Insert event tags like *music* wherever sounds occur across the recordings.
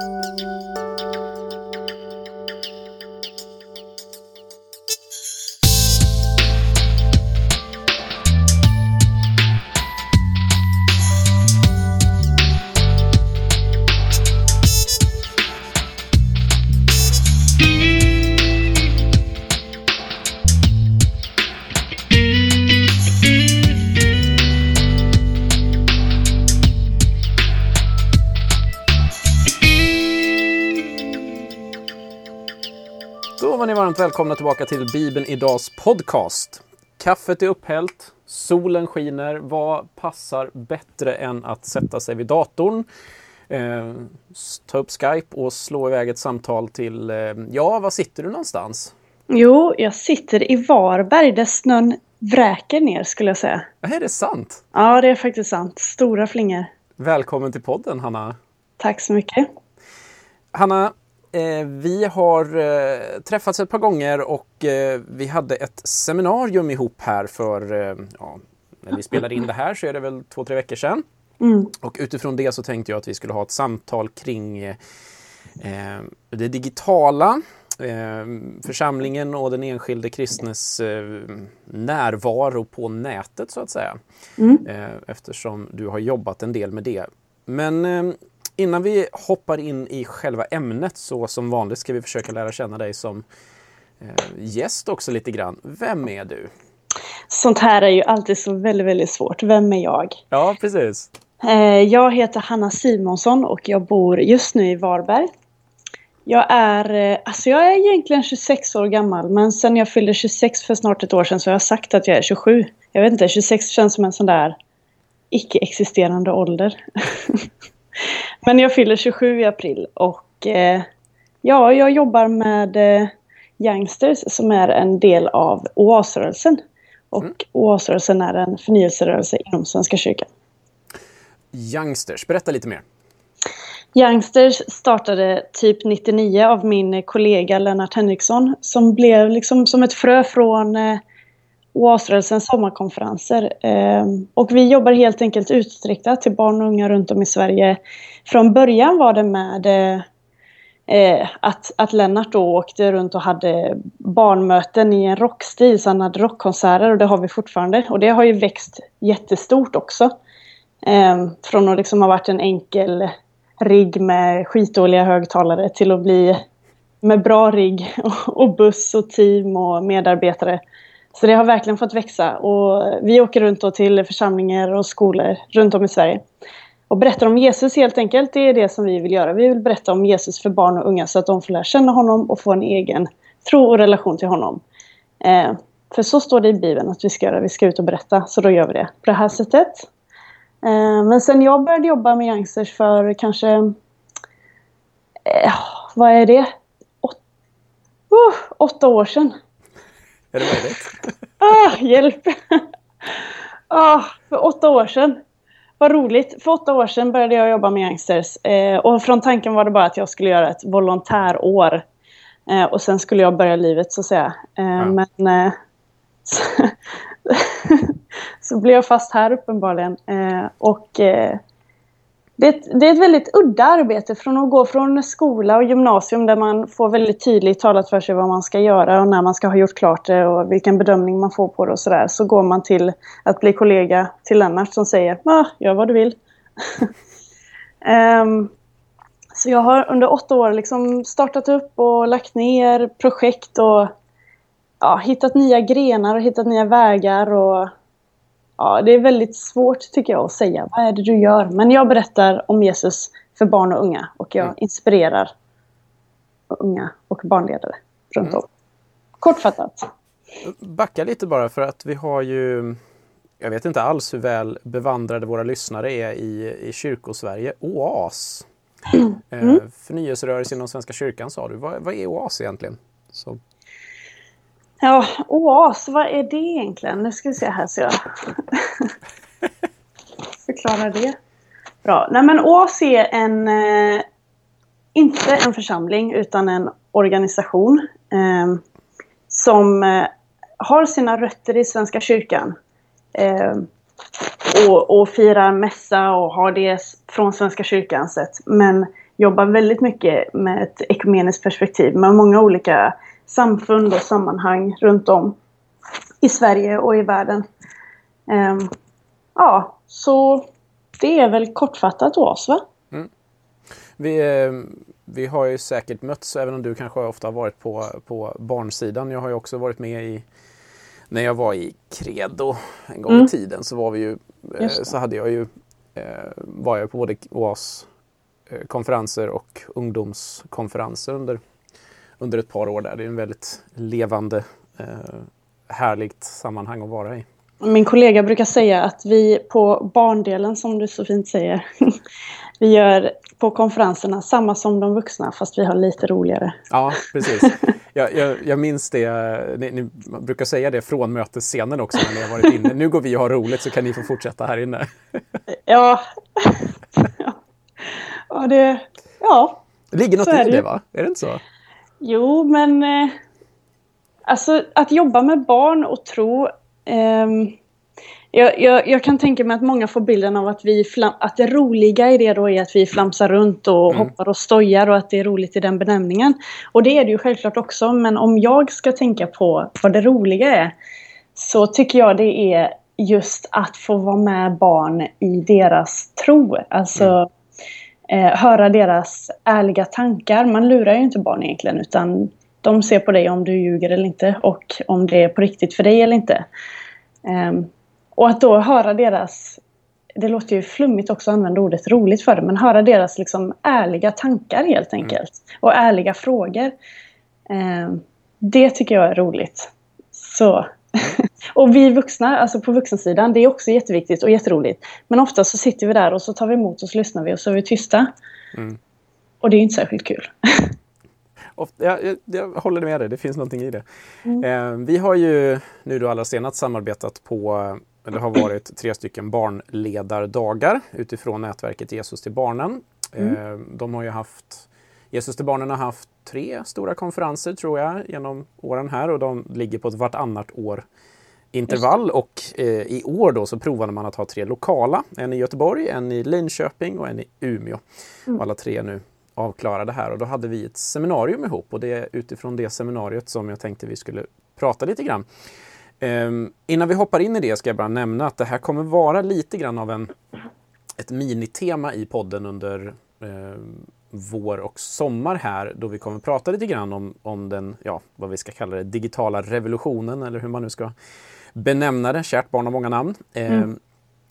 Då varmt välkomna tillbaka till Bibeln Idags podcast. Kaffet är upphällt, solen skiner. Vad passar bättre än att sätta sig vid datorn, eh, ta upp Skype och slå iväg ett samtal till, eh, ja, var sitter du någonstans? Jo, jag sitter i Varberg där snön vräker ner skulle jag säga. Är det sant? Ja, det är faktiskt sant. Stora flingor. Välkommen till podden, Hanna. Tack så mycket. Hanna, vi har eh, träffats ett par gånger och eh, vi hade ett seminarium ihop här för, eh, ja, när vi spelade in det här så är det väl två, tre veckor sedan. Mm. Och utifrån det så tänkte jag att vi skulle ha ett samtal kring eh, det digitala, eh, församlingen och den enskilde kristnes eh, närvaro på nätet så att säga. Mm. Eh, eftersom du har jobbat en del med det. Men eh, innan vi hoppar in i själva ämnet så som vanligt ska vi försöka lära känna dig som eh, gäst också lite grann. Vem är du? Sånt här är ju alltid så väldigt, väldigt svårt. Vem är jag? Ja, precis. Eh, Jag heter Hanna Simonsson och jag bor just nu i Varberg. Jag är, eh, alltså jag är egentligen 26 år gammal men sen jag fyllde 26 för snart ett år sedan så har jag sagt att jag är 27. Jag vet inte, 26 känns som en sån där icke-existerande ålder. *laughs* men jag fyller 27 i april och eh, ja, jag jobbar med eh, Youngsters som är en del av OAS-rörelsen. Och Mm. OAS-rörelsen är en förnyelserörelse inom Svenska kyrkan. Youngsters, berätta lite mer. Youngsters startade typ 99 av min kollega Lennart Henriksson som blev liksom som ett frö från eh, OAS-rörelsens sommarkonferenser. Ehm, och vi jobbar helt enkelt utriktat till barn och unga runt om i Sverige. Från början var det med eh, att, att Lennart då åkte runt och hade barnmöten i en rockstil, så han hade rockkonserter och det har vi fortfarande. Och det har ju växt jättestort också. Ehm, från att liksom ha varit en enkel rigg med skitdåliga högtalare till att bli med bra rigg *laughs* och buss och team och medarbetare. Så det har verkligen fått växa och vi åker runt då till församlingar och skolor runt om i Sverige. Och berättar om Jesus helt enkelt, det är det som vi vill göra. Vi vill berätta om Jesus för barn och unga så att de får lära känna honom och få en egen tro och relation till honom. Eh, för så står det i Bibeln att vi ska göra, vi ska ut och berätta, så då gör vi det på det här sättet. Eh, men sen jag började jobba med Youngsters för kanske, eh, vad är det? Åt, uh, åtta år sedan. Är det möjligt? *laughs* Ah, hjälp! *laughs* ah, för åtta år sedan. Vad roligt. För åtta år sedan började jag jobba med Youngsters. Eh, och från tanken var det bara att jag skulle göra ett volontärår. Eh, och sen skulle jag börja livet så att säga. Eh, Ja. Men eh, *laughs* så, så blev jag fast här uppenbarligen. Eh, och eh, det, är ett- det är ett väldigt udda arbete från att gå från skola och gymnasium där man får väldigt tydligt talat för sig vad man ska göra och när man ska ha gjort klart det och vilken bedömning man får på det och sådär. Så går man till att bli kollega till Lennart som säger ah, gör vad du vill. um, *laughs* så jag har under åtta år liksom startat upp och lagt ner projekt och ja, hittat nya grenar och hittat nya vägar. Och, ja, det är väldigt svårt tycker jag att säga. Vad är det du gör? Men jag berättar om Jesus för barn och unga och jag Mm. inspirerar unga och barnledare runt om. Kortfattat. Backa lite bara för att vi har ju jag vet inte alls hur väl bevandrade våra lyssnare är i, i kyrkosverige. OAS. Eh, förnyelserörelse inom Svenska kyrkan sa du. Vad, vad är OAS egentligen? Så, Ja, oas, vad är det egentligen? Nu ska vi se här så jag *laughs* förklarar det. Bra. Nej men oas är en, eh, inte en församling utan en organisation eh, som eh, har sina rötter i Svenska kyrkan. Eh, och, och firar mässa och har det från Svenska kyrkan sett. Men jobbar väldigt mycket med ett ekumeniskt perspektiv med många olika samfund och sammanhang runt om i Sverige och i världen. Um, ja, så det är väl kortfattat oss va? Mm. Vi, eh, vi har ju säkert mötts, även om du kanske ofta har varit på, på barnsidan. Jag har ju också varit med i när jag var i Credo en gång mm. i tiden så var vi ju, eh, så hade jag ju, eh, var jag på både OAS konferenser och ungdomskonferenser under, under ett par år där. Det är en väldigt levande, härligt sammanhang att vara i. Min kollega brukar säga att vi på barndelen, som du så fint säger, *laughs* vi gör på konferenserna samma som de vuxna fast vi har lite roligare. Ja, precis. Jag, jag, jag minns det, ni, ni, brukar säga det från mötesscenen också när ni har varit inne. Nu går vi och har roligt så kan ni få fortsätta här inne. *laughs* Ja, *laughs* ja det, ja. Det ligger något i det, det va? Är det inte så? Jo, men eh, alltså att jobba med barn och tro Um, jag, jag, jag, kan tänka mig att många får bilden av att, vi flam, att det roliga i det då är att vi flamsar runt och mm. hoppar och stojar och att det är roligt i den benämningen. Och det är det ju självklart också, men om jag ska tänka på vad det roliga är så tycker jag det är just att få vara med barn i deras tro. Alltså mm. Eh, höra deras ärliga tankar. Man lurar ju inte barn egentligen utan de ser på dig om du ljuger eller inte och om det är på riktigt för dig eller inte. Um, och att då höra deras, det låter ju flummigt också att använda ordet roligt för det, men höra deras liksom ärliga tankar helt mm. enkelt. Och ärliga frågor. Um, det tycker jag är roligt. Så. *laughs* och vi vuxna, alltså på vuxensidan, det är också jätteviktigt och jätteroligt. Men ofta så sitter vi där och så tar vi emot och så lyssnar vi och så är vi tysta. Mm. Och det är inte särskilt kul. *laughs* Ofta, jag, jag, håller med dig, det finns någonting i det. Mm. Eh, vi har ju nu då allra senast samarbetat på, det har varit tre stycken barnledardagar utifrån nätverket Jesus till barnen. Mm. Eh, de har ju haft, Jesus till barnen har haft tre stora konferenser tror jag genom åren här och de ligger på ett vartannat år intervall och eh, i år då så provade man att ha tre lokala. En i Göteborg, en i Linköping och en i Umeå. Mm. Alla tre nu avklara det här och då hade vi ett seminarium ihop och det är utifrån det seminariet som jag tänkte vi skulle prata lite grann. Um, innan vi hoppar in i det ska jag bara nämna att det här kommer vara lite grann av en, ett minitema i podden under um, vår och sommar här då vi kommer prata lite grann om, om den, ja, vad vi ska kalla det, digitala revolutionen eller hur man nu ska benämna det, kärt barn har många namn. Mm. Um,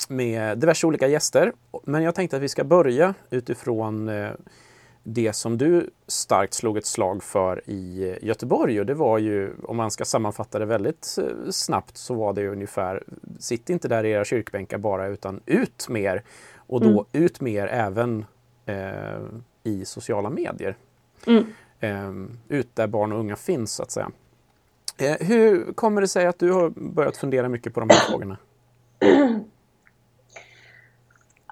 med diverse olika gäster. Men jag tänkte att vi ska börja utifrån uh, det som du starkt slog ett slag för i Göteborg och det var ju, om man ska sammanfatta det väldigt eh, snabbt, så var det ungefär sitt inte där i era kyrkbänkar bara utan ut mer och då mm. ut mer även eh, i sociala medier. Mm. Eh, ut där barn och unga finns så att säga. Eh, hur kommer det sig att du har börjat fundera mycket på de här frågorna? *clears throat*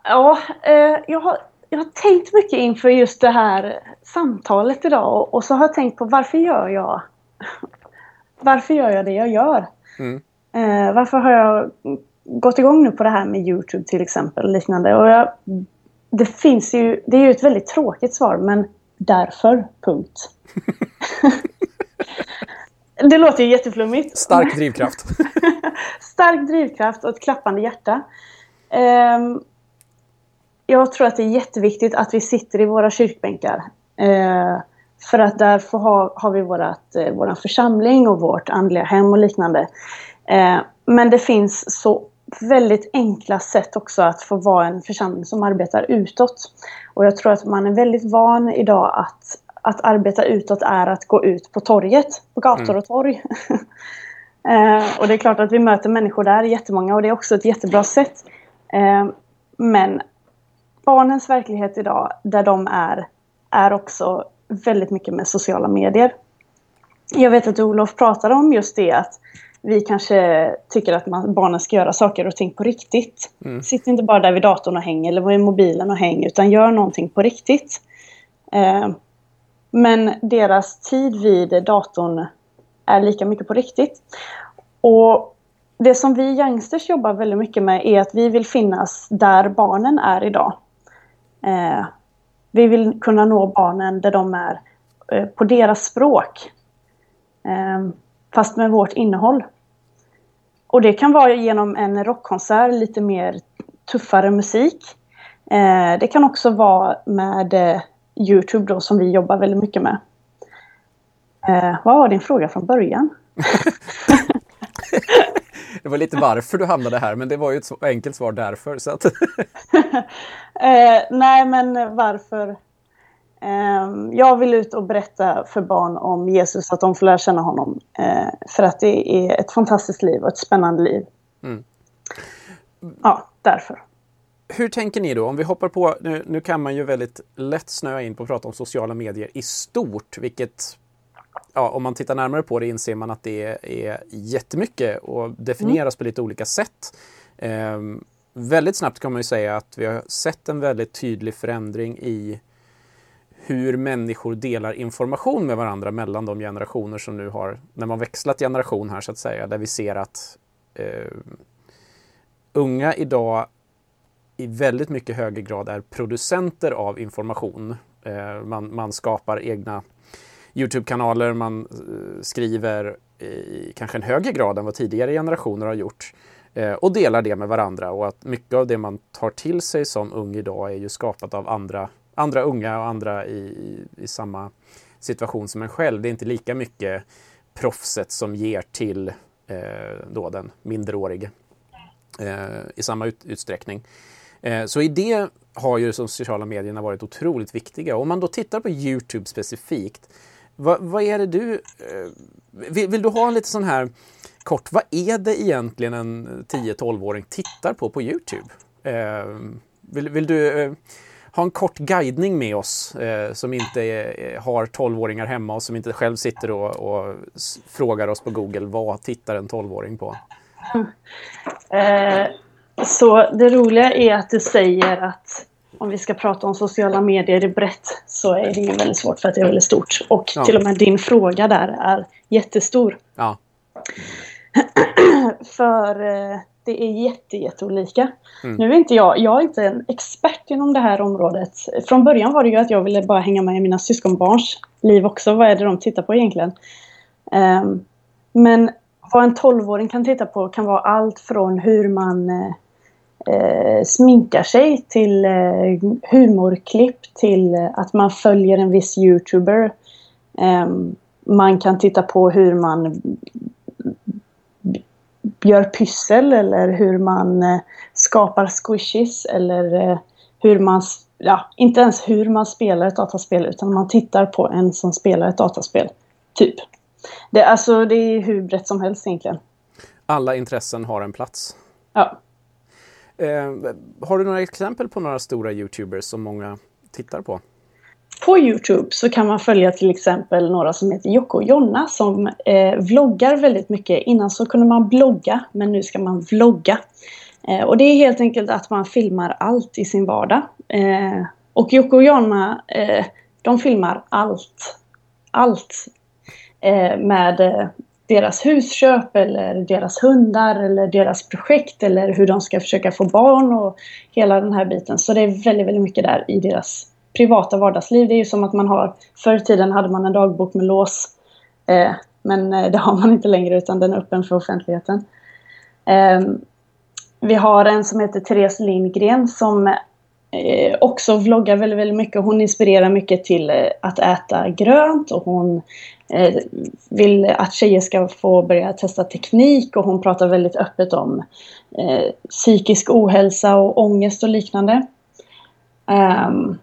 Ja, eh, jag har jag har tänkt mycket inför just det här samtalet idag och så har jag tänkt på varför gör jag *laughs* varför gör jag det jag gör? Mm. Eh, varför har jag gått igång nu på det här med Youtube till exempel och liknande? Och jag, det finns ju, det är ju ett väldigt tråkigt svar men därför, punkt. *laughs* det låter ju jätteflummigt. Stark drivkraft. *laughs* Stark drivkraft och ett klappande hjärta. Um, jag tror att det är jätteviktigt att vi sitter i våra kyrkbänkar. Eh, för att där får ha, har vi vårat, eh, vår församling och vårt andliga hem och liknande. Eh, men det finns så väldigt enkla sätt också att få vara en församling som arbetar utåt. Och jag tror att man är väldigt van idag att, att arbeta utåt är att gå ut på torget, på gator mm. och torg. *laughs* eh, och det är klart att vi möter människor där, jättemånga, och det är också ett jättebra sätt. Eh, men barnens verklighet idag, där de är, är också väldigt mycket med sociala medier. Jag vet att Olof pratade om just det att vi kanske tycker att man, barnen ska göra saker och ting på riktigt. Mm. Sitt inte bara där vid datorn och häng eller vid mobilen och häng utan gör någonting på riktigt. Eh, men deras tid vid datorn är lika mycket på riktigt. Och det som vi youngsters jobbar väldigt mycket med är att vi vill finnas där barnen är idag. Eh, vi vill kunna nå barnen där de är eh, på deras språk. Fast med vårt innehåll. Och det kan vara genom en rockkonsert, lite mer tuffare musik. Eh, det kan också vara med eh, Youtube då som vi jobbar väldigt mycket med. Eh, vad var din fråga från början? *laughs* det var lite varför du hamnade här, men det var ju ett enkelt svar därför. Så att *laughs* eh, nej, men varför? Eh, jag vill ut och berätta för barn om Jesus, att de får lära känna honom. Eh, för att det är ett fantastiskt liv och ett spännande liv. Mm. Ja, därför. Hur tänker ni då? Om vi hoppar på, nu, nu kan man ju väldigt lätt snöa in på att prata om sociala medier i stort, vilket ja, om man tittar närmare på det inser man att det är jättemycket och definieras mm. på lite olika sätt. Eh, väldigt snabbt kan man ju säga att vi har sett en väldigt tydlig förändring i hur människor delar information med varandra mellan de generationer som nu har, när man växlat generation här så att säga, där vi ser att eh, unga idag i väldigt mycket högre grad är producenter av information. Eh, man, man skapar egna Youtube-kanaler, man eh, skriver i kanske en högre grad än vad tidigare generationer har gjort eh, och delar det med varandra och att mycket av det man tar till sig som ung idag är ju skapat av andra, andra unga och andra i, i, i samma situation som en själv. Det är inte lika mycket proffset som ger till eh, då den minderårige eh, i samma ut, utsträckning. Eh, så i det har ju de sociala medierna varit otroligt viktiga. Om man då tittar på Youtube specifikt vad, vad är det du... Eh, vill, vill, du ha en lite sån här kort, vad är det egentligen en 10-12-åring tittar på på Youtube? Eh, vill, vill, du eh, ha en kort guidning med oss eh, som inte är, har 12-åringar hemma och som inte själv sitter och, och frågar oss på Google vad tittar en 12-åring på? Eh, så det roliga är att du säger att om vi ska prata om sociala medier i brett så är det ju väldigt svårt för att det är väldigt stort. Och ja. till och med din fråga där är jättestor. Ja. *clears throat* för eh, det är jätte, jätteolika. Mm. Nu är inte jag, jag är inte en expert inom det här området. Från början var det ju att jag ville bara hänga med i mina syskonbarns liv också. Vad är det de tittar på egentligen? Um, men vad en tolvåring kan titta på kan vara allt från hur man eh, eh, sminkar sig till eh, humorklipp till eh, att man följer en viss youtuber. Eh, man kan titta på hur man gör pyssel eller hur man eh, skapar squishes eller eh, hur man, ja, inte ens hur man spelar ett dataspel utan man tittar på en som spelar ett dataspel. Typ. Det, alltså, det är hur brett som helst egentligen. Alla intressen har en plats. Ja. Eh, har du några exempel på några stora Youtubers som många tittar på? På Youtube så kan man följa till exempel några som heter Jocke och Jonna som eh, vloggar väldigt mycket. Innan så kunde man blogga men nu ska man vlogga. Eh, och det är helt enkelt att man filmar allt i sin vardag. Eh, och Jocke och Jonna eh, de filmar allt. Allt. Eh, med eh, deras husköp eller deras hundar eller deras projekt eller hur de ska försöka få barn och hela den här biten. Så det är väldigt, väldigt mycket där i deras privata vardagsliv. Det är ju som att man har, förr i tiden hade man en dagbok med lås. Eh, men eh, det har man inte längre utan den är öppen för offentligheten. Eh, vi har en som heter Therese Lindgren som eh, också vloggar väldigt, väldigt mycket. Hon inspirerar mycket till eh, att äta grönt och hon eh, vill att tjejer ska få börja testa teknik och hon pratar väldigt öppet om eh, psykisk ohälsa och ångest och liknande. Um,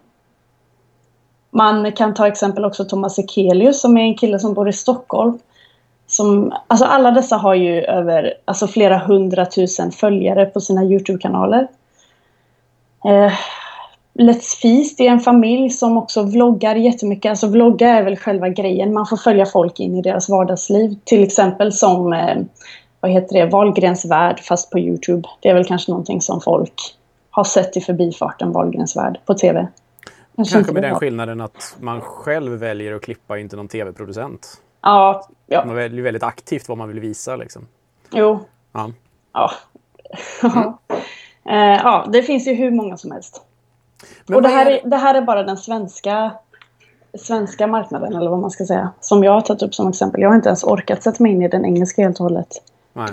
man kan ta exempel också Thomas Ekelius som är en kille som bor i Stockholm. Som, alltså alla dessa har ju över alltså flera hundratusen följare på sina Youtube-kanaler. Eh, Let's Feast är en familj som också vloggar jättemycket. Alltså vlogga är väl själva grejen. Man får följa folk in i deras vardagsliv. Till exempel som eh, vad heter det, Wahlgrens värld fast på Youtube. Det är väl kanske någonting som folk har sett i förbifarten, Wahlgrens värld, på TV. Kanske med den skillnaden att man själv väljer att klippa, inte någon TV-producent. Ja, ja. Man väljer väldigt aktivt vad man vill visa. Liksom. Jo. Ja. Ja. *laughs* Mm. ja, det finns ju hur många som helst. Men och det här, är, det här är bara den svenska, svenska marknaden, eller vad man ska säga, som jag har tagit upp som exempel. Jag har inte ens orkat sätta mig in i den engelska helt och hållet. Nej.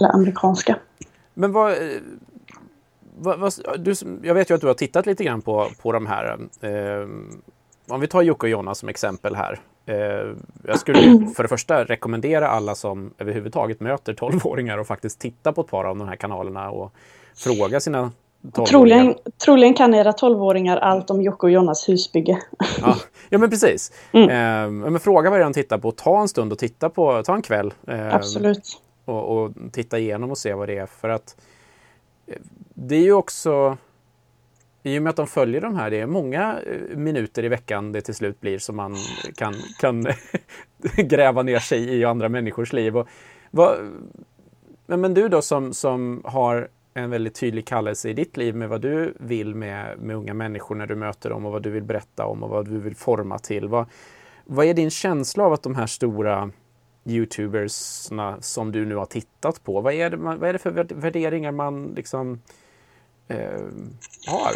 Eller amerikanska. Men vad, vad, vad, du, jag vet ju att du har tittat lite grann på, på de här. Eh, om vi tar Jocke och Jonna som exempel här. Eh, jag skulle *clears throat* för det första rekommendera alla som överhuvudtaget möter 12-åringar och faktiskt titta på ett par av de här kanalerna och fråga sina Troligen, troligen kan era 12-åringar allt om Jocke och Jonas husbygge. *laughs* Ja, ja men precis. Mm. Eh, men fråga vad de tittar på. Ta en stund och titta på, ta en kväll. Eh, Absolut. Och, och, titta igenom och se vad det är. För att det är ju också i och med att de följer de här, det är många eh, minuter i veckan det till slut blir som man kan, kan *laughs* gräva ner sig i andra människors liv. Och vad, men du då som, som har en väldigt tydlig kallelse i ditt liv med vad du vill med, med unga människor när du möter dem och vad du vill berätta om och vad du vill forma till. Vad, vad är din känsla av att de här stora youtubersna som du nu har tittat på, vad är det, vad är det för värderingar man liksom eh, har.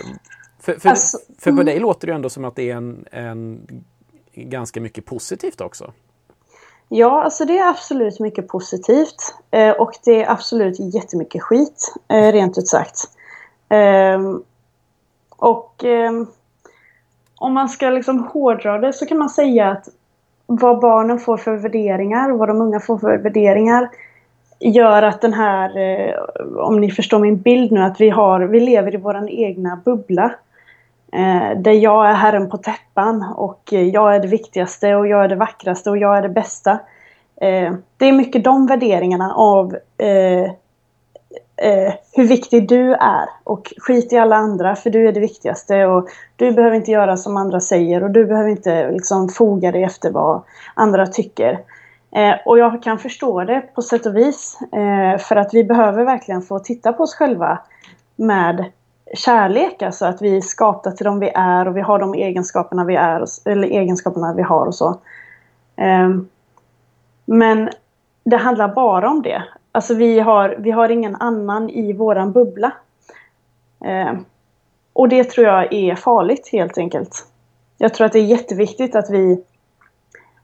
För, för, alltså, för på mm. dig låter det ändå som att det är en, en ganska mycket positivt också. Ja, alltså det är absolut mycket positivt. Eh, och det är absolut jättemycket skit, eh, rent ut sagt. Eh, och ehm, om man ska liksom hårdra det så kan man säga att vad barnen får för värderingar, vad de unga får för värderingar gör att den här, eh, om ni förstår min bild nu, att vi, har, vi lever i vår egna bubbla. Eh, där jag är herren på täppan och jag är det viktigaste och jag är det vackraste och jag är det bästa. Eh, det är mycket de värderingarna av eh, hur viktig du är och skit i alla andra för du är det viktigaste och du behöver inte göra som andra säger och du behöver inte liksom foga dig efter vad andra tycker. Eh, och jag kan förstå det på sätt och vis. Eh, för att vi behöver verkligen få titta på oss själva med kärlek. Alltså att vi är skapta till dem vi är och vi har de egenskaperna vi är, eller egenskaperna vi har och så. Eh, men det handlar bara om det. Alltså vi har, vi har ingen annan i våran bubbla. Eh, och det tror jag är farligt helt enkelt. Jag tror att det är jätteviktigt att vi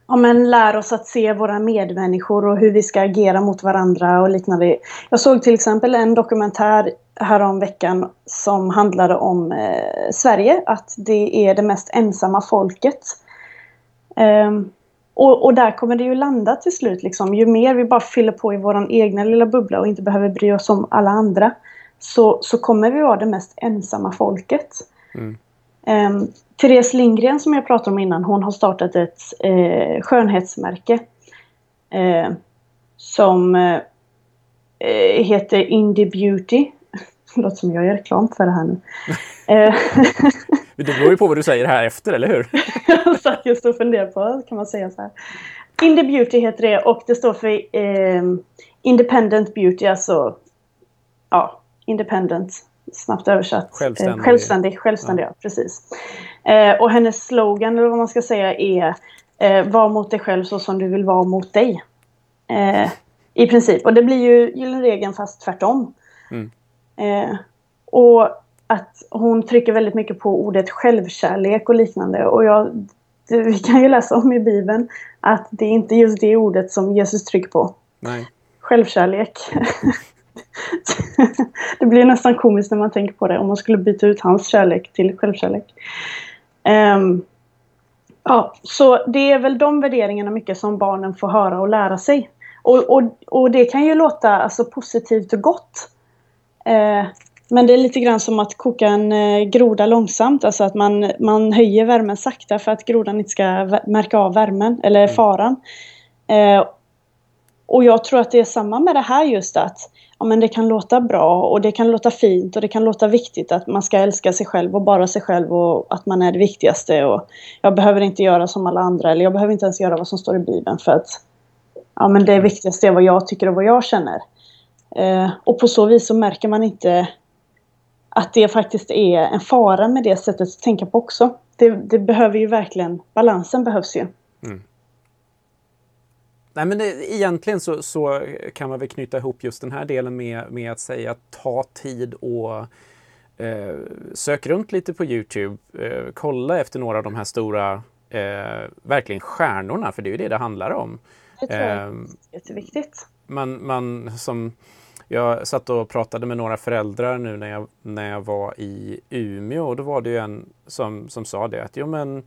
ja, men lär oss att se våra medmänniskor och hur vi ska agera mot varandra och liknande. Jag såg till exempel en dokumentär häromveckan som handlade om eh, Sverige, att det är det mest ensamma folket. Um, och, och, där kommer det ju landa till slut. Liksom. Ju mer vi bara fyller på i vår egna lilla bubbla och inte behöver bry oss om alla andra så, så kommer vi vara det mest ensamma folket. Mm. Um, Therese Lindgren som jag pratade om innan, hon har startat ett eh, skönhetsmärke eh, som eh, heter Indie Beauty. Det *laughs* låter som jag gör reklam för det här nu. *laughs* *laughs* Det beror ju på vad du säger här efter, eller hur? *laughs* jag satt just och funderade på, kan man säga så här. Indie Beauty heter det och det står för eh, Independent Beauty, alltså ja, independent snabbt översatt. Självständig. Eh, självständig, självständig ja. ja precis. Eh, och hennes slogan, eller vad man ska säga, är eh, Var mot dig själv så som du vill vara mot dig. Eh, I princip. Och det blir ju gyllene regeln fast tvärtom. Mm. Eh, och att hon trycker väldigt mycket på ordet självkärlek och liknande. Och jag, vi kan ju läsa om i Bibeln att det är inte just det ordet som Jesus trycker på. Nej. Självkärlek. *laughs* det blir nästan komiskt när man tänker på det om man skulle byta ut hans kärlek till självkärlek. Um, ja, så det är väl de värderingarna mycket som barnen får höra och lära sig. Och, och, och det kan ju låta alltså, positivt och gott. Uh, men det är lite grann som att koka en uh, groda långsamt, alltså att man, man höjer värmen sakta för att grodan inte ska märka av värmen eller mm. faran. Uh, och jag tror att det är samma med det här just att ja, men det kan låta bra och det kan låta fint och det kan låta viktigt att man ska älska sig själv och bara sig själv och att man är det viktigaste och jag behöver inte göra som alla andra eller jag behöver inte ens göra vad som står i Bibeln för att ja, men det viktigaste är vad jag tycker och vad jag känner. Eh, och på så vis så märker man inte att det faktiskt är en fara med det sättet att tänka på också. Det, det behöver ju verkligen, balansen behövs ju. Mm. Nej, men det, egentligen så, så, kan man väl knyta ihop just den här delen med, med att säga ta tid och eh, sök runt lite på Youtube, eh, kolla efter några av de här stora, eh, verkligen stjärnorna, för det är ju det det handlar om. Det tror jag är Ehm, jätteviktigt. man, man som jag satt och pratade med några föräldrar nu när jag, när jag var i Umeå och då var det ju en som, som sa det att jo men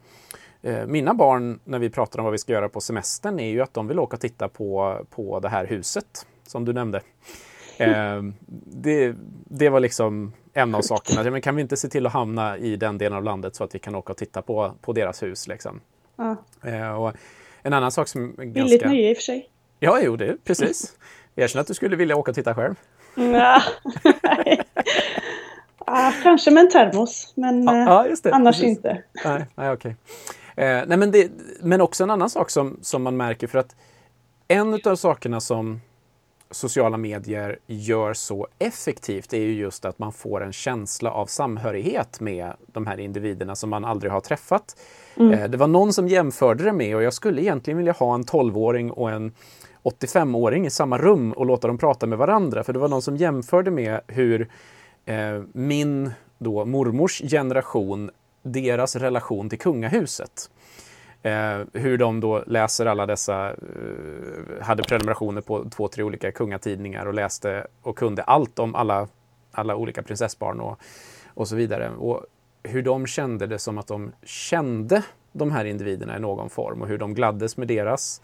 eh, mina barn när vi pratar om vad vi ska göra på semestern är ju att de vill åka och titta på, på det här huset som du nämnde. *laughs* Eh, det, det var liksom en av sakerna. Men kan vi inte se till att hamna i den delen av landet så att vi kan åka och titta på, på deras hus? Liksom. Ja. Eh, och en annan sak som är Billigt ganska... nöje i och för sig. Ja, jo, det precis. *laughs* Erkänn att du skulle vilja åka och titta själv. Ja. *laughs* Nej. ah, kanske med en termos, men just det. annars precis. inte. Nej, nej okej. Eh, nej, men, det, men också en annan sak som, som man märker för att en av sakerna som sociala medier gör så effektivt är ju just att man får en känsla av samhörighet med de här individerna som man aldrig har träffat. Eh, det var någon som jämförde det med och jag skulle egentligen vilja ha en 12-åring och en 85-åring i samma rum och låta dem prata med varandra. För det var någon som jämförde med hur eh, min då mormors generation, deras relation till kungahuset. Eh, hur de då läser alla dessa, eh, hade prenumerationer på två, tre olika kungatidningar och läste och kunde allt om alla, alla olika prinsessbarn och, och så vidare. Och hur de kände det som att de kände de här individerna i någon form och hur de gladdes med deras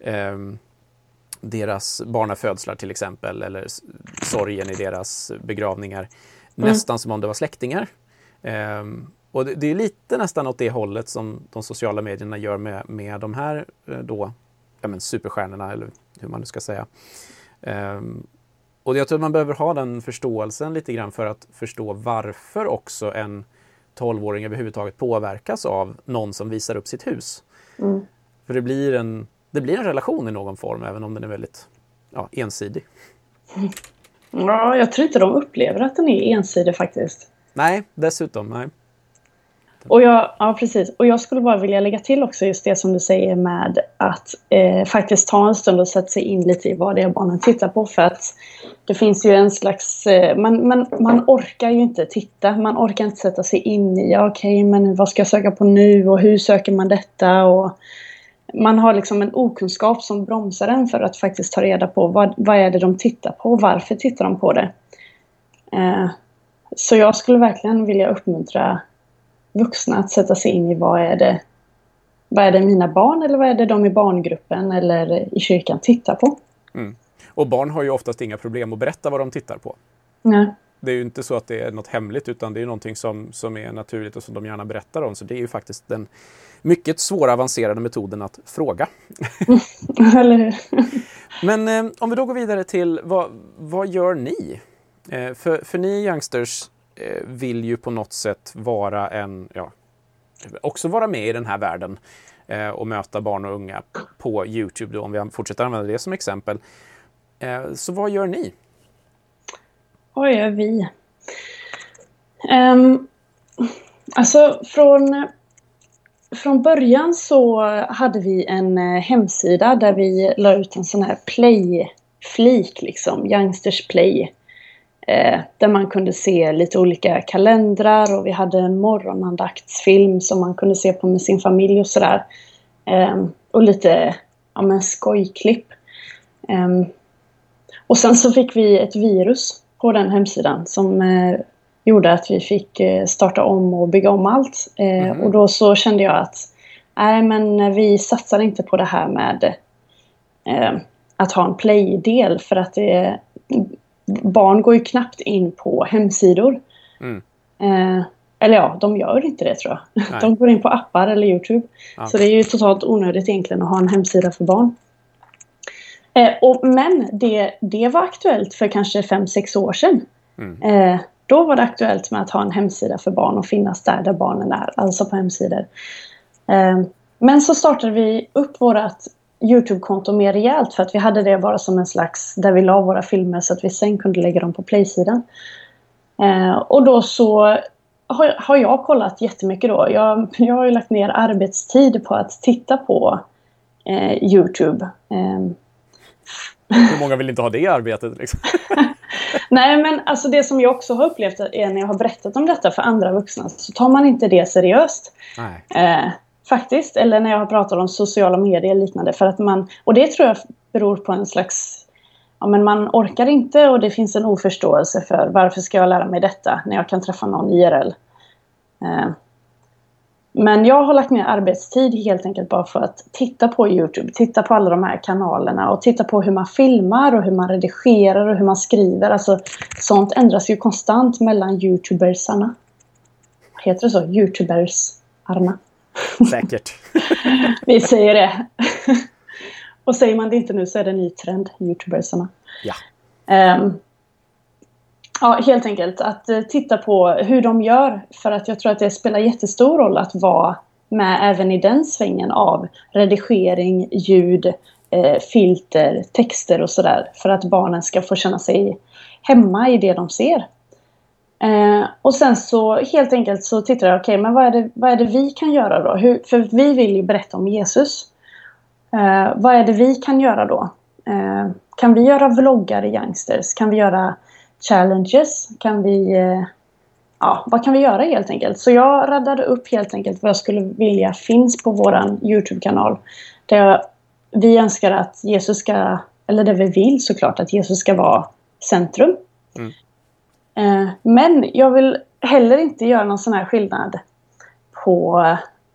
ehm, deras barnafödslar till exempel eller sorgen i deras begravningar. Nästan som om det var släktingar. Ehm, och det, det är lite nästan åt det hållet som de sociala medierna gör med, med de här eh, då, ja, men superstjärnorna eller hur man nu ska säga. Ehm, och jag tror att man behöver ha den förståelsen lite grann för att förstå varför också en 12-åring överhuvudtaget påverkas av någon som visar upp sitt hus. Mm. För det blir, en, det blir en relation i någon form, även om den är väldigt ja, ensidig. Ja, jag tror inte de upplever att den är ensidig faktiskt. Nej, dessutom. Nej. Och jag, ja, precis. Och jag skulle bara vilja lägga till också just det som du säger med att eh, faktiskt ta en stund och sätta sig in lite i vad det är barnen tittar på. För att det finns ju en slags... Eh, man, man, man orkar ju inte titta. Man orkar inte sätta sig in i, ja, okej, men vad ska jag söka på nu och hur söker man detta? Och man har liksom en okunskap som bromsar en för att faktiskt ta reda på vad, vad är det de tittar på och varför tittar de på det. Eh, så jag skulle verkligen vilja uppmuntra vuxna att sätta sig in i vad är det vad är det mina barn eller vad är det de i barngruppen eller i kyrkan tittar på? Och barn har ju oftast inga problem att berätta vad de tittar på. Nej. Det är ju inte så att det är något hemligt utan det är någonting som, som är naturligt och som de gärna berättar om. Så det är ju faktiskt den mycket svåra avancerade metoden att fråga. *laughs* eller hur? Men eh, om vi då går vidare till vad, vad gör ni? Eh, för, för ni youngsters eh, vill ju på något sätt vara en, ja, också vara med i den här världen eh, och möta barn och unga på Youtube då, om vi fortsätter använda det som exempel. Eh, så vad gör ni? Vad gör vi? Um, alltså från, från början så hade vi en eh, hemsida där vi la ut en sån här play-flik, liksom, Youngsters Play. Eh, där man kunde se lite olika kalendrar och vi hade en morgonandaktsfilm som man kunde se på med sin familj och sådär. Eh, och lite ja, men skojklipp. Eh, och sen så fick vi ett virus på den hemsidan som eh, gjorde att vi fick eh, starta om och bygga om allt. Eh, Mhm. Och då så kände jag att nej men vi satsar inte på det här med eh, att ha en play-del för att det, barn går ju knappt in på hemsidor. Mm. Eh, eller ja, de gör inte det tror jag. Nej. *laughs* De går in på appar eller Youtube. Ja. Så det är ju totalt onödigt egentligen att ha en hemsida för barn. Eh, och, men det, det var aktuellt för kanske 5-6 år sedan. Mm. Eh, då var det aktuellt med att ha en hemsida för barn och finnas där där barnen är, alltså på hemsidor. Eh, men så startade vi upp vårt Youtube-konto mer rejält för att vi hade det bara som en slags, där vi la våra filmer så att vi sen kunde lägga dem på playsidan. Eh, och då så har, har jag kollat jättemycket då. Jag, *laughs* jag har ju lagt ner arbetstid på att titta på eh, Youtube. Eh, Hur många vill inte ha det arbetet? Liksom? *laughs* *laughs* Nej, men alltså det som jag också har upplevt är när jag har berättat om detta för andra vuxna så tar man inte det seriöst. Eh, faktiskt. Eller när jag har pratat om sociala medier och liknande. För att man, och det tror jag beror på en slags... Ja, men man orkar inte och det finns en oförståelse för varför ska jag lära mig detta när jag kan träffa någon IRL. Eh, men jag har lagt ner arbetstid helt enkelt bara för att titta på Youtube, titta på alla de här kanalerna och titta på hur man filmar och hur man redigerar och hur man skriver. Alltså sånt ändras ju konstant mellan Youtubersarna. Heter det så? Youtubersarna. Säkert. *laughs* Vi säger det. *laughs* och säger man det inte nu så är det en ny trend, Youtubersarna. Ja. Um, Ja, helt enkelt att eh, titta på hur de gör. För att jag tror att det spelar jättestor roll att vara med även i den svängen av redigering, ljud, eh, filter, texter och sådär. För att barnen ska få känna sig hemma i det de ser. Eh, och sen så helt enkelt så tittar jag, okej okay, men vad är, det, vad är det vi kan göra då? Hur, för vi vill ju berätta om Jesus. Eh, vad är det vi kan göra då? Eh, kan vi göra vloggar i Youngsters? Kan vi göra challenges? Kan vi... Eh, ja, vad kan vi göra helt enkelt? Så jag raddade upp helt enkelt vad jag skulle vilja finns på våran Youtube-kanal. Där vi önskar att Jesus ska, eller där vi vill såklart, att Jesus ska vara centrum. Mm. Eh, men jag vill heller inte göra någon sån här skillnad på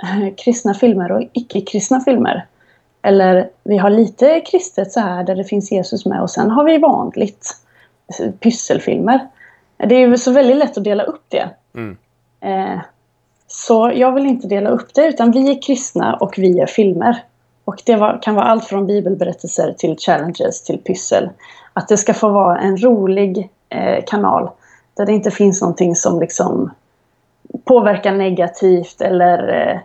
eh, kristna filmer och icke-kristna filmer. Eller vi har lite kristet så här där det finns Jesus med och sen har vi vanligt pysselfilmer. Det är ju så väldigt lätt att dela upp det. Mm. Eh, så jag vill inte dela upp det utan vi är kristna och vi är filmer. Och det var, kan vara allt från bibelberättelser till challenges till pyssel. Att det ska få vara en rolig eh, kanal där det inte finns någonting som liksom påverkar negativt eller eh,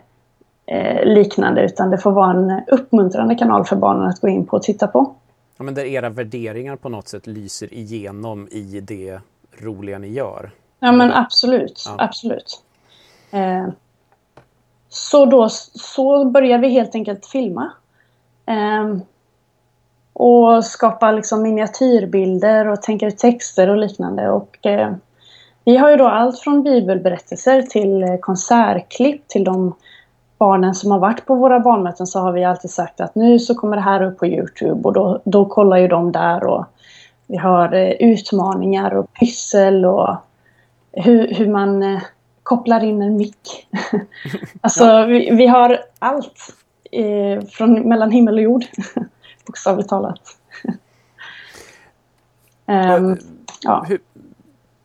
eh liknande utan det får vara en uppmuntrande kanal för barnen att gå in på och titta på. Ja, men där era värderingar på något sätt lyser igenom i det roliga ni gör. Ja men absolut, ja. absolut. Eh, så då så börjar vi helt enkelt filma. Eh, och skapa liksom miniatyrbilder och tänka ut texter och liknande. Och, eh, vi har ju då allt från bibelberättelser till eh, konsertklipp till de barnen som har varit på våra barnmöten så har vi alltid sagt att nu så kommer det här upp på Youtube och då, då kollar ju de där och vi har eh, utmaningar och pyssel och hur, hur man eh, kopplar in en mick. *laughs* alltså ja. vi, vi, har allt eh, från mellan himmel och jord, *laughs* bokstavligt talat. *laughs* um, ja. Hur,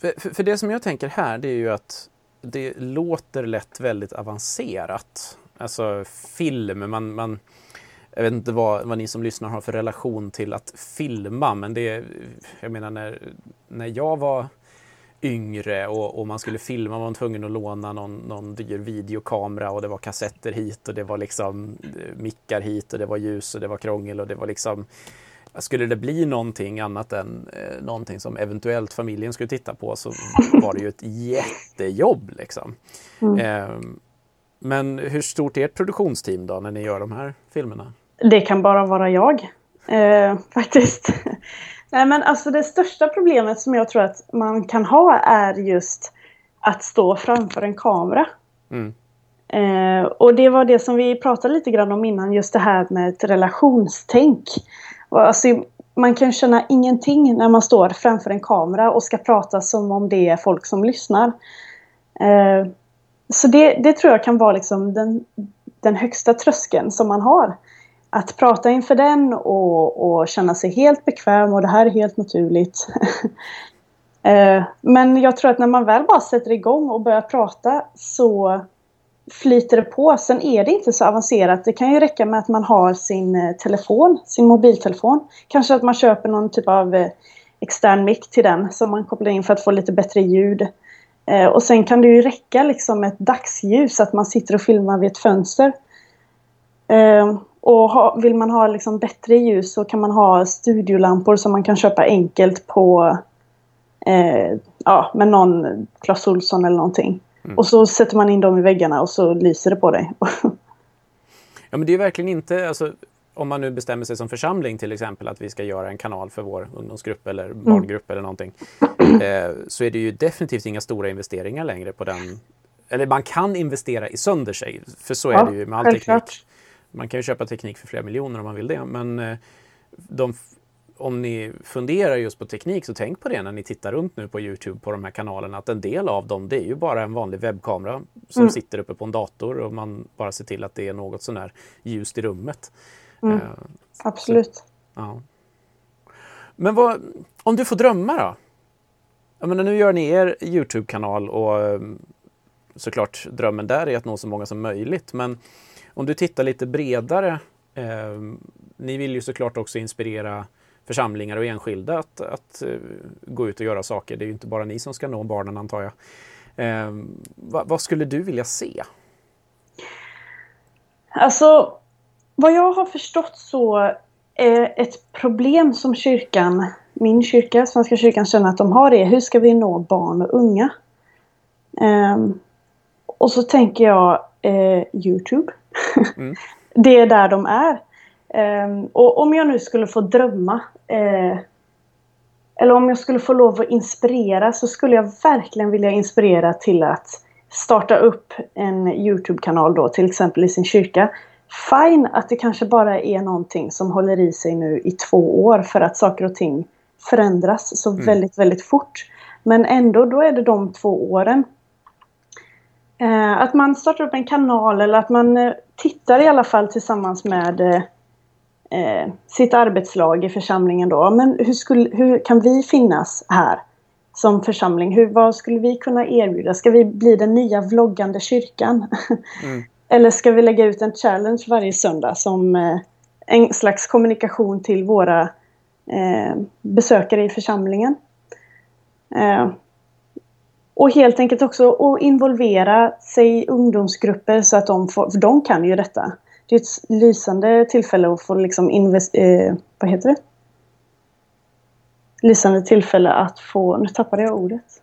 för, för det som jag tänker här det är ju att det låter lätt väldigt avancerat. Alltså film, man, man jag vet inte vad, vad ni som lyssnar har för relation till att filma, men det, jag menar när, när jag var yngre och, och man skulle filma var man tvungen att låna någon, någon dyr videokamera och det var kassetter hit och det var liksom eh, mickar hit och det var ljus och det var krångel och det var liksom skulle det bli någonting annat än eh, någonting som eventuellt familjen skulle titta på så var det ju ett jättejobb. Liksom. Mm. Eh, men hur stort är ert produktionsteam då när ni gör de här filmerna? Det kan bara vara jag, eh, faktiskt. *laughs* Nej, men alltså det största problemet som jag tror att man kan ha är just att stå framför en kamera. Mm. Eh, och det var det som vi pratade lite grann om innan, just det här med ett relationstänk. Alltså, man kan känna ingenting när man står framför en kamera och ska prata som om det är folk som lyssnar. Eh, så det, det, tror jag kan vara liksom den, den högsta tröskeln som man har. Att prata inför den och, och känna sig helt bekväm och det här är helt naturligt. *laughs* Eh, men jag tror att när man väl bara sätter igång och börjar prata så flyter det på. Sen är det inte så avancerat. Det kan ju räcka med att man har sin eh, telefon, sin mobiltelefon. Kanske att man köper någon typ av eh, extern mick till den som man kopplar in för att få lite bättre ljud. Eh, och sen kan det ju räcka liksom ett dagsljus, att man sitter och filmar vid ett fönster. Och vill man ha liksom bättre ljus så kan man ha studiolampor som man kan köpa enkelt på ja, med någon Clas Ohlson eller någonting. Mm. Och så sätter man in dem i väggarna och så lyser det på dig. *laughs* ja men det är verkligen inte, alltså, om man nu bestämmer sig som församling till exempel att vi ska göra en kanal för vår ungdomsgrupp eller barngrupp mm. eller någonting. Eh, så är det ju definitivt inga stora investeringar längre på den. Eller man kan investera i sönder sig, för så är ja, det ju med all teknik. Man kan ju köpa teknik för flera miljoner om man vill det, men eh, de, om ni funderar just på teknik så tänk på det när ni tittar runt nu på Youtube på de här kanalerna att en del av dem det är ju bara en vanlig webbkamera som mm. sitter uppe på en dator och man bara ser till att det är något sånär ljust i rummet. Mm. Uh, Absolut. Så, ja. Men vad, om du får drömma då? Jag menar, nu gör ni er Youtube-kanal och eh, såklart drömmen där är att nå så många som möjligt. Men om du tittar lite bredare. Eh, ni vill ju såklart också inspirera församlingar och enskilda att, att uh, gå ut och göra saker. Det är ju inte bara ni som ska nå barnen antar jag. Eh, vad, vad, skulle du vilja se? Alltså, vad jag har förstått så är ett problem som kyrkan, min kyrka, Svenska kyrkan, känner att de har det. Hur ska vi nå barn och unga? Um, och så tänker jag eh, Youtube. Mm. *laughs* det är där de är. Um, och om jag nu skulle få drömma eh, eller om jag skulle få lov att inspirera så skulle jag verkligen vilja inspirera till att starta upp en Youtube-kanal då till exempel i sin kyrka. Fine att det kanske bara är någonting som håller i sig nu i två år för att saker och ting förändras så mm. väldigt, väldigt fort. Men ändå, då är det de två åren. Eh, att man startar upp en kanal eller att man eh, tittar i alla fall tillsammans med eh, eh, sitt arbetslag i församlingen då. Men hur, skulle, hur kan vi finnas här som församling? Hur, vad skulle vi kunna erbjuda? Ska vi bli den nya vloggande kyrkan? Mm. *laughs* Eller ska vi lägga ut en challenge varje söndag som eh, en slags kommunikation till våra eh, besökare i församlingen? Eh, och helt enkelt också att involvera sig i ungdomsgrupper så att de får, för de kan ju detta det är ett lysande tillfälle att få liksom invest, eh, vad heter det? Lysande tillfälle att få, nu tappade jag ordet.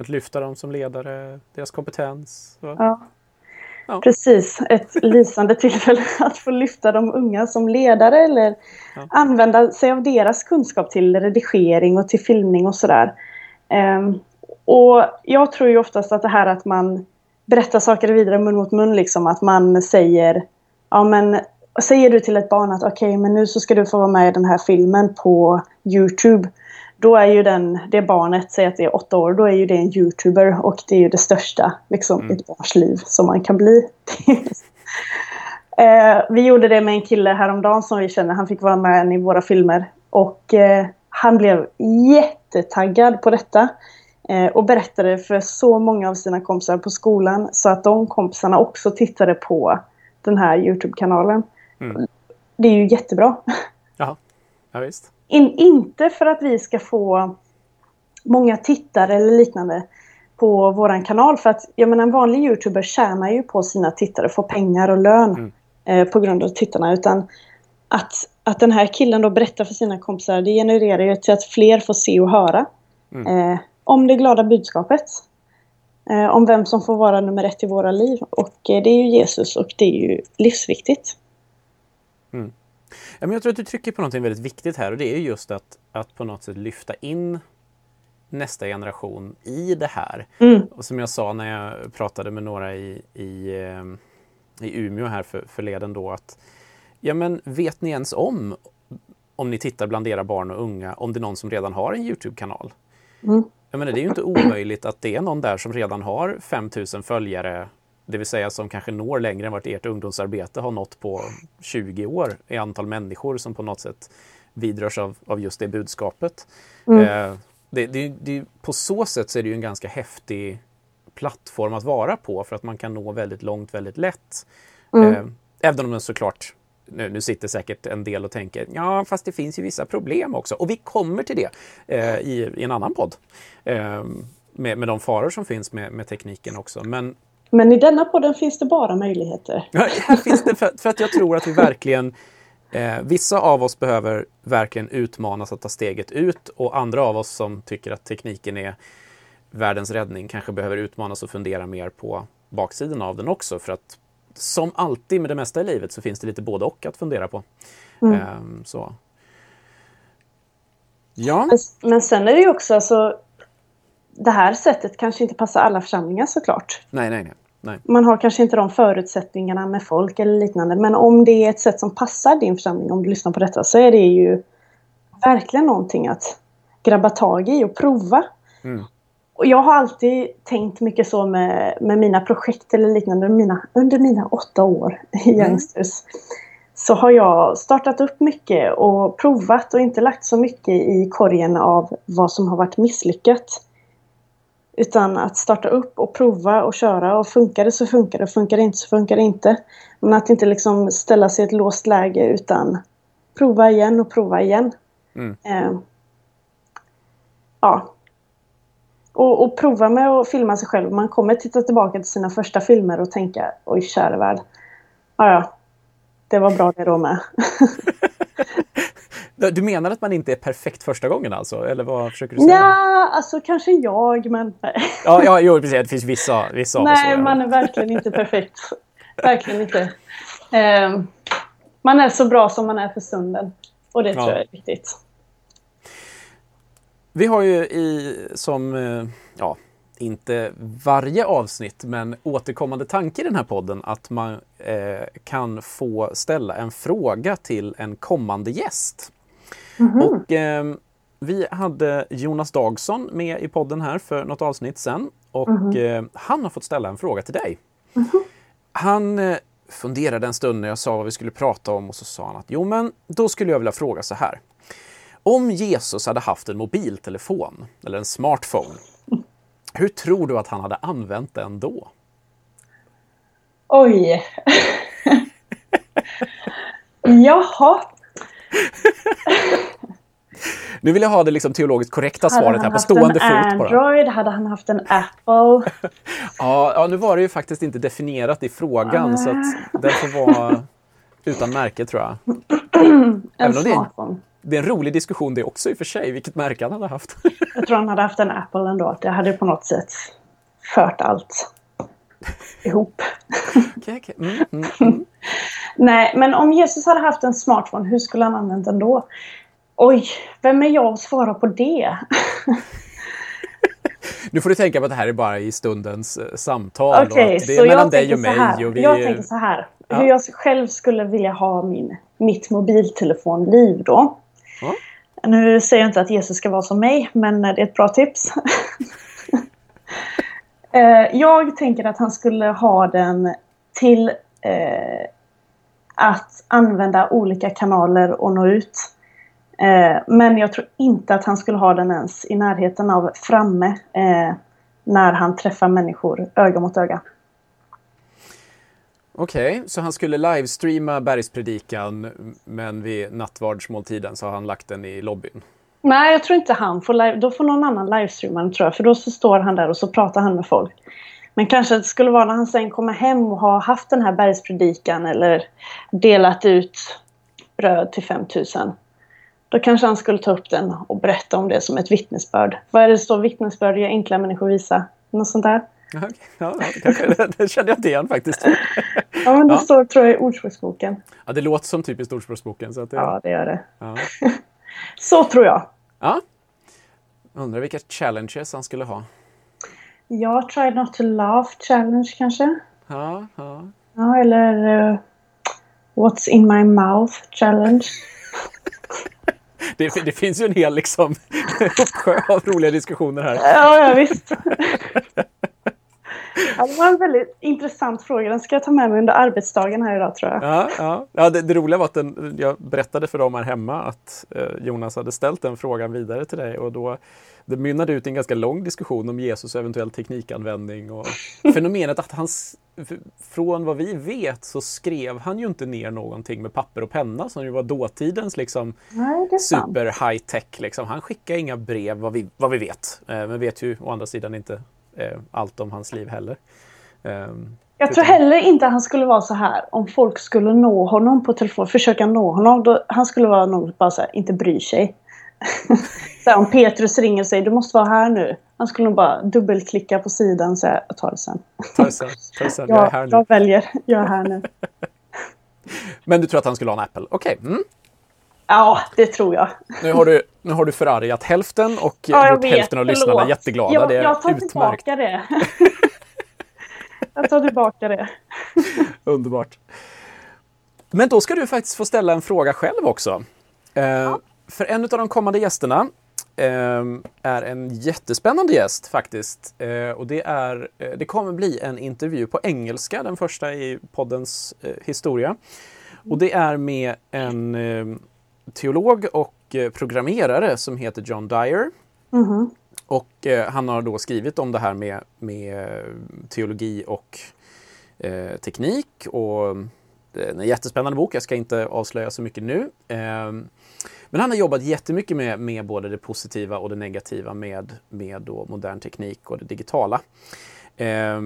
Att lyfta dem som ledare, deras kompetens. Ja. Ja. Precis, ett *laughs* lysande tillfälle att få lyfta de unga som ledare eller ja. använda sig av deras kunskap till redigering och till filmning och sådär. Um, och jag tror ju oftast att det här att man berätta saker vidare mun mot mun. Liksom, att man säger, ja men säger du till ett barn att okej, okay, men nu så ska du få vara med i den här filmen på Youtube. Då är ju den, det barnet, säg att det är åtta år, då är ju det en YouTuber och det är ju det största liksom, mm. i ett barns liv som man kan bli. *laughs* eh, vi gjorde det med en kille häromdagen som vi känner, han fick vara med i våra filmer. Och eh, han blev jättetaggad på detta. Eh, och berättade för så många av sina kompisar på skolan så att de kompisarna också tittade på den här Youtube-kanalen. Mm. Det är ju jättebra. *laughs* Jaha, ja, visst. In, inte för att vi ska få många tittare eller liknande på våran kanal. För att jag menar, en vanlig youtuber tjänar ju på sina tittare, får pengar och lön mm. eh, på grund av tittarna. Utan att, att den här killen då berättar för sina kompisar, det genererar ju till att fler får se och höra. Mm. Eh, om det glada budskapet. Eh, om vem som får vara nummer ett i våra liv. Och eh, det är ju Jesus och det är ju livsviktigt. Ja, men jag tror att du trycker på något väldigt viktigt här och det är just att, att på något sätt lyfta in nästa generation i det här. Mm. Och som jag sa när jag pratade med några i, i, eh, i Umeå här för, förleden då att ja men vet ni ens om om ni tittar bland era barn och unga om det är någon som redan har en Youtube-kanal? Mm. Jag menar, det är ju inte omöjligt att det är någon där som redan har 5000 följare, det vill säga som kanske når längre än vad ert ungdomsarbete har nått på 20 år i antal människor som på något sätt vidrörs av, av just det budskapet. Mm. Eh, det, det, det, på så sätt så är det ju en ganska häftig plattform att vara på för att man kan nå väldigt långt väldigt lätt. Mm. Eh, även om den såklart nu, nu sitter säkert en del och tänker ja, fast det finns ju vissa problem också. Och vi kommer till det eh, i, i, en annan podd. Eh, med, med de faror som finns med, med tekniken också. Men, Men i denna podden finns det bara möjligheter. Ja, här finns det för, för att jag tror att vi verkligen Eh, vissa av oss behöver verkligen utmanas att ta steget ut och andra av oss som tycker att tekniken är världens räddning kanske behöver utmanas och fundera mer på baksidan av den också för att som alltid med det mesta i livet så finns det lite både och att fundera på. Mm. Um, så. Ja. Men, men sen är det ju också alltså, det här sättet kanske inte passar alla församlingar såklart. Nej, nej, nej. nej. Man har kanske inte de förutsättningarna med folk eller liknande. Men om det är ett sätt som passar din församling, om du lyssnar på detta, så är det ju verkligen någonting att grabba tag i och prova. Mm. Och jag har alltid tänkt mycket så med, med mina projekt eller liknande mina, under mina åtta år i mm. Youngsters. Så har jag startat upp mycket och provat och inte lagt så mycket i korgen av vad som har varit misslyckat. Utan att starta upp och prova och köra och funkar det så funkar det, funkar det inte så funkar det inte. Men att inte liksom ställa sig i ett låst läge utan prova igen och prova igen. Mm. Eh, ja. Och, och, prova med att filma sig själv. Man kommer titta tillbaka till sina första filmer och tänka oj käre värld. Ja, ja. Det var bra det då med. *laughs* Du menar att man inte är perfekt första gången alltså? Eller vad försöker du säga? Ja, alltså kanske jag, men... ja, ja, jo, precis. Det finns vissa, vissa Nej, så, man är verkligen inte perfekt. Verkligen inte. Eh, man är så bra som man är för stunden. Och det ja. tror jag är viktigt. Vi har ju i, som, eh, ja, inte varje avsnitt, men återkommande tanke i den här podden att man eh, kan få ställa en fråga till en kommande gäst. Mm -hmm. Och eh, vi hade Jonas Dagsson med i podden här för något avsnitt sen och mm -hmm. eh, han har fått ställa en fråga till dig. Mm -hmm. Han eh, funderade en stund när jag sa vad vi skulle prata om och så sa han att jo men då skulle jag vilja fråga så här. Om Jesus hade haft en mobiltelefon eller en smartphone, hur tror du att han hade använt den då? Oj. Jaha. Nu vill jag ha det liksom teologiskt korrekta svaret här på stående fot. Hade han haft en Android? Hade han haft en Apple? *laughs* ja, ja, nu var det ju faktiskt inte definierat i frågan så att den får vara utan märke tror jag. *clears throat* en smartphone. Det är en rolig diskussion det också i och för sig, vilket märke han hade haft. *laughs* jag tror han hade haft en Apple ändå. Det hade på något sätt fört allt ihop. *laughs* okay, okay. Mm, mm, mm. *laughs* Nej, men om Jesus hade haft en smartphone, hur skulle han använt den då? Oj, vem är jag att svara på det? nu får du tänka på att det här är bara i stundens eh, samtal. Okay, det är mellan dig och mig. Och vi... Jag tänker så här. Ja. Hur jag själv skulle vilja ha min, mitt mobiltelefonliv då. Ja. Nu säger jag inte att Jesus ska vara som mig, men det är ett bra tips. *laughs* Eh, jag tänker att han skulle ha den till eh, att använda olika kanaler och nå ut. Eh, men jag tror inte att han skulle ha den ens i närheten av framme eh, när han träffar människor öga mot öga. Okej, okay, så han skulle livestreama bergspredikan men vid nattvardsmåltiden så har han lagt den i lobbyn? Nej, jag tror inte han får live, Då får någon annan livestreama den tror jag. För då så står han där och så pratar han med folk. Men kanske det skulle vara när han sen kommer hem och har haft den här bergspredikan eller delat ut bröd till 5000. Då kanske han skulle ta upp den och berätta om det som ett vittnesbörd. Vad är det står vittnesbörd gör enkla människor visa? Något sånt där. Okay. Ja, det, *laughs* det kände jag inte igen faktiskt. *laughs* ja, men det ja. står tror jag i Ordspråksboken. Ja, det låter som typiskt Ordspråksboken. Så att det... Ja, det gör det. Ja. *laughs* så tror jag. Ja. Undrar vilka challenges han skulle ha. Ja, try not to laugh challenge kanske. Ja, ja. Ja, eller uh, What's in my mouth challenge. det, det, finns ju en hel liksom, uppsjö av roliga diskussioner här. Ja, ja visst. Ja, det var en väldigt intressant fråga. Den ska jag ta med mig under arbetsdagen här idag tror jag. Ja, ja. ja det, det roliga var att den, jag berättade för dem här hemma att eh, Jonas hade ställt den frågan vidare till dig och då det mynnade ut i en ganska lång diskussion om Jesus eventuell teknikanvändning och *laughs* fenomenet att han, från vad vi vet så skrev han ju inte ner någonting med papper och penna som ju var dåtidens liksom Nej, super high tech. Liksom. Han skickade inga brev vad vi, vad vi vet, eh, men vet ju å andra sidan inte allt om hans liv heller. Um, jag tror heller inte han skulle vara så här om folk skulle nå honom på telefon, försöka nå honom. Då, han skulle vara någon bara så här, inte bryr sig. *laughs* så här, om Petrus ringer och säger du måste vara här nu. Han skulle nog bara dubbelklicka på sidan och säga ta det sen. Ta det sen, ta det sen. jag är här nu. Jag väljer, jag är här nu. *laughs* Men du tror att han skulle ha en Apple? Okej. Okay. Mm. Ja, det tror jag. Nu har du, nu har du förargat hälften och ja, gjort hälften av lyssnarna Förlåt. jätteglada. Jag, det är jag tar utmärkt. tillbaka det. jag tar tillbaka det. *laughs* Underbart. Men då ska du faktiskt få ställa en fråga själv också. Eh, ja. För en av de kommande gästerna eh, är en jättespännande gäst faktiskt. Eh, och det, är, eh, det kommer bli en intervju på engelska, den första i poddens eh, historia. Och det är med en eh, teolog och programmerare som heter John Dyer. Mm -hmm. Och han har då skrivit om det här med, med teologi och teknik och en jättespännande bok. Jag ska inte avslöja så mycket nu. Ehm, men han har jobbat jättemycket med, med både det positiva och det negativa med, med då modern teknik och det digitala. Eh,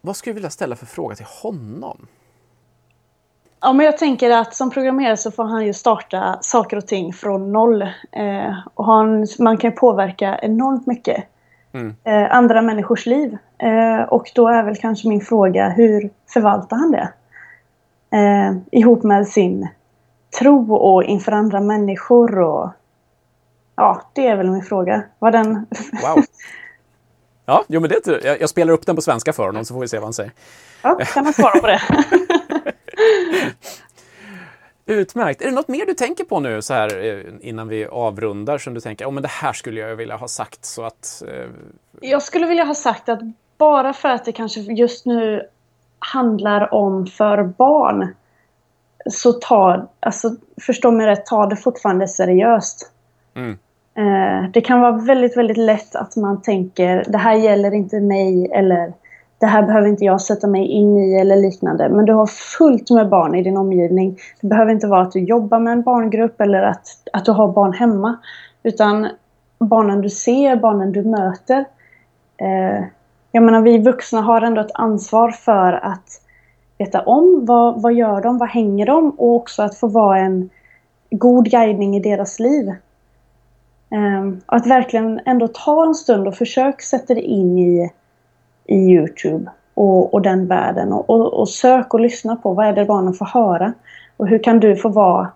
vad skulle du vilja ställa för fråga till honom? Ja, men jag tänker att som programmerare så får han ju starta saker och ting från noll. Eh, och han, man kan påverka enormt mycket mm. eh, andra människors liv. Eh, och då är väl kanske min fråga, hur förvaltar han det? eh, ihop med sin tro och inför andra människor. Och, ja, det är väl min fråga. Var den... Wow. Ja, jo, men det, jag, jag spelar upp den på svenska för honom så får vi se vad han säger. Ja, kan han svara på det. *laughs* Utmärkt. Är det något mer du tänker på nu så här eh, innan vi avrundar som du tänker, oh, men det här skulle jag vilja ha sagt så att... Eh... Jag skulle vilja ha sagt att bara för att det kanske just nu handlar om för barn så ta, alltså förstå mig rätt, ta det fortfarande seriöst. Mm. Eh, det kan vara väldigt, väldigt lätt att man tänker det här gäller inte mig eller det här behöver inte jag sätta mig in i eller liknande. Men du har fullt med barn i din omgivning. Det behöver inte vara att du jobbar med en barngrupp eller att, att du har barn hemma. Utan barnen du ser, barnen du möter. Eh, jag menar, vi vuxna har ändå ett ansvar för att veta om vad, vad gör de, vad hänger de och också att få vara en god guidning i deras liv. Um, att verkligen ändå ta en stund och försök sätta dig in i, i Youtube och, och den världen och, och, och, sök och lyssna på vad är det barnen får höra och hur kan du få vara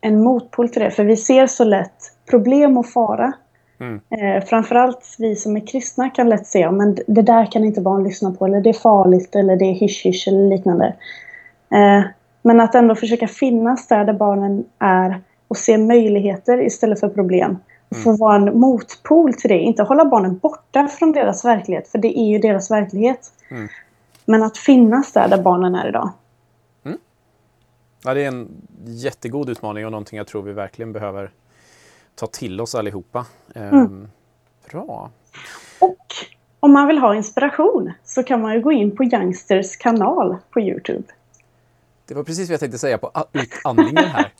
en motpol till det? För vi ser så lätt problem och fara Mm. Eh, framförallt vi som är kristna kan lätt se men det där kan inte barn lyssna på eller det är farligt eller det är hysch eller liknande. Eh, men att ändå försöka finnas där, där barnen är och se möjligheter istället för problem. Mm. Få vara en motpol till det, inte hålla barnen borta från deras verklighet för det är ju deras verklighet. Mm. Men att finnas där, där barnen är idag. Mm. Ja, det är en jättegod utmaning och någonting jag tror vi verkligen behöver ta till oss allihopa. Mm. Ehm, bra. Och om man vill ha inspiration så kan man ju gå in på Youngsters kanal på Youtube. Det var precis vad jag tänkte säga på utandningen här.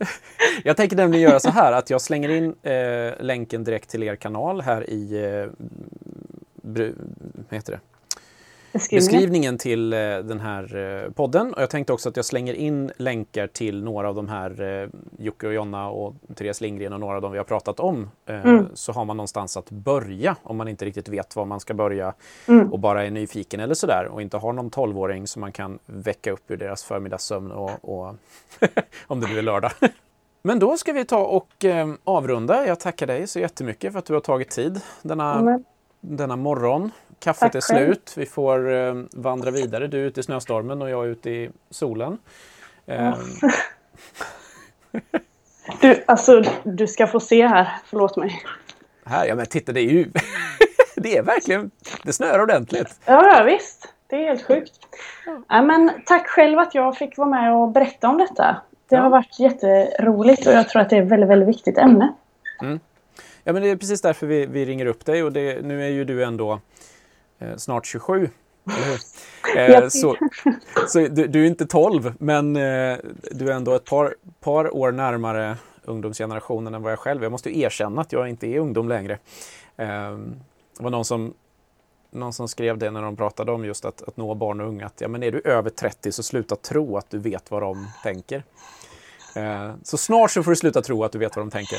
jag tänker nämligen göra så här att jag slänger in eh, länken direkt till er kanal här i eh, vad heter det? Beskrivningen. beskrivningen till eh, den här eh, podden. Och jag tänkte också att jag slänger in länkar till några av de här eh, Jocke och Jonna och Therese Lindgren och några av dem vi har pratat om. Mm. Så har man någonstans att börja om man inte riktigt vet var man ska börja mm. och bara är nyfiken eller sådär och inte har någon tolvåring som man kan väcka upp ur deras förmiddagssömn och, och *laughs* om det är lördag. *laughs* Men då ska vi ta och avrunda. Jag tackar dig så jättemycket för att du har tagit tid denna, mm. Denna morgon. Kaffet Tack är slut. Vi får eh, vandra vidare. Du är ute i snöstormen och jag är ute i solen. Eh. *laughs* du, alltså, du ska få se här. Förlåt mig. Här, ja men titta det är ju... *laughs* det är verkligen... Det snöar ordentligt. Ja, visst. Det är helt sjukt. Ja. men tack själv att jag fick vara med och berätta om detta. Det har varit jätteroligt och jag tror att det är ett väldigt, väldigt viktigt ämne. Mm. Ja, men det är precis därför vi, vi ringer upp dig och det, nu är ju du ändå eh, snart 27. *laughs* Eh, så *laughs* så du, du, är inte 12, men eh, du är ändå ett par, par år närmare ungdomsgenerationen än vad jag själv är. Jag måste ju erkänna att jag inte är ungdom längre. Eh, det var någon som, någon som skrev det när de pratade om just att, att nå barn och unga. Att, ja, men är du över 30 så sluta tro att du vet vad de tänker. Eh, så snart så får du sluta tro att du vet vad de tänker.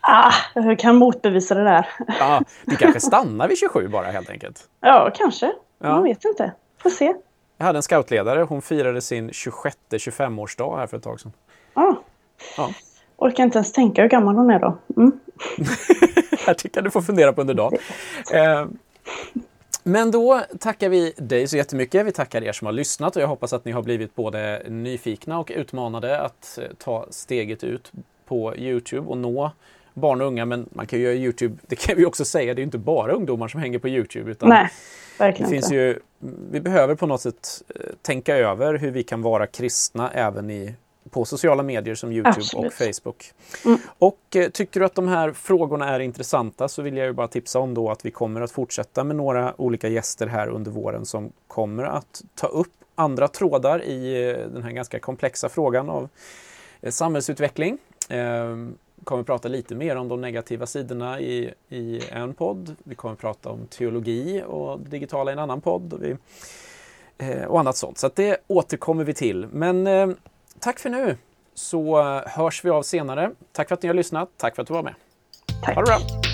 Ah, jag kan motbevisa det där. Ja, du kanske stannar vid 27 bara helt enkelt. Ja, kanske. Ja. Man vet inte. Får se. Jag hade en scoutledare, hon firade sin 26-25-årsdag här för ett tag sedan. Ah. Ja. Orkar inte ens tänka hur gammal hon är då. Mm. *laughs* Jag tycker du får fundera på under dagen. *laughs* Eh, men då tackar vi dig så jättemycket. Vi tackar er som har lyssnat och jag hoppas att ni har blivit både nyfikna och utmanade att eh, ta steget ut på Youtube och nå barn och unga. Men man kan ju göra Youtube, det kan vi också säga, det är inte bara ungdomar som hänger på Youtube. Utan Nej, det verkligen finns inte. ju, vi behöver på något sätt eh, tänka över hur vi kan vara kristna även i, på sociala medier som Youtube Absolut. och Facebook. Mm. Och eh, tycker du att de här frågorna är intressanta så vill jag ju bara tipsa om då att vi kommer att fortsätta med några olika gäster här under våren som kommer att ta upp andra trådar i eh, den här ganska komplexa frågan av eh, samhällsutveckling. Eh, kommer prata lite mer om de negativa sidorna i, i en podd. Vi kommer prata om teologi och det digitala i en annan podd. Och, vi, och annat sånt. Så att det återkommer vi till. Men eh, tack för nu så eh, hörs vi av senare. Tack för att ni har lyssnat. Tack för att du var med. Tack. Ha det bra!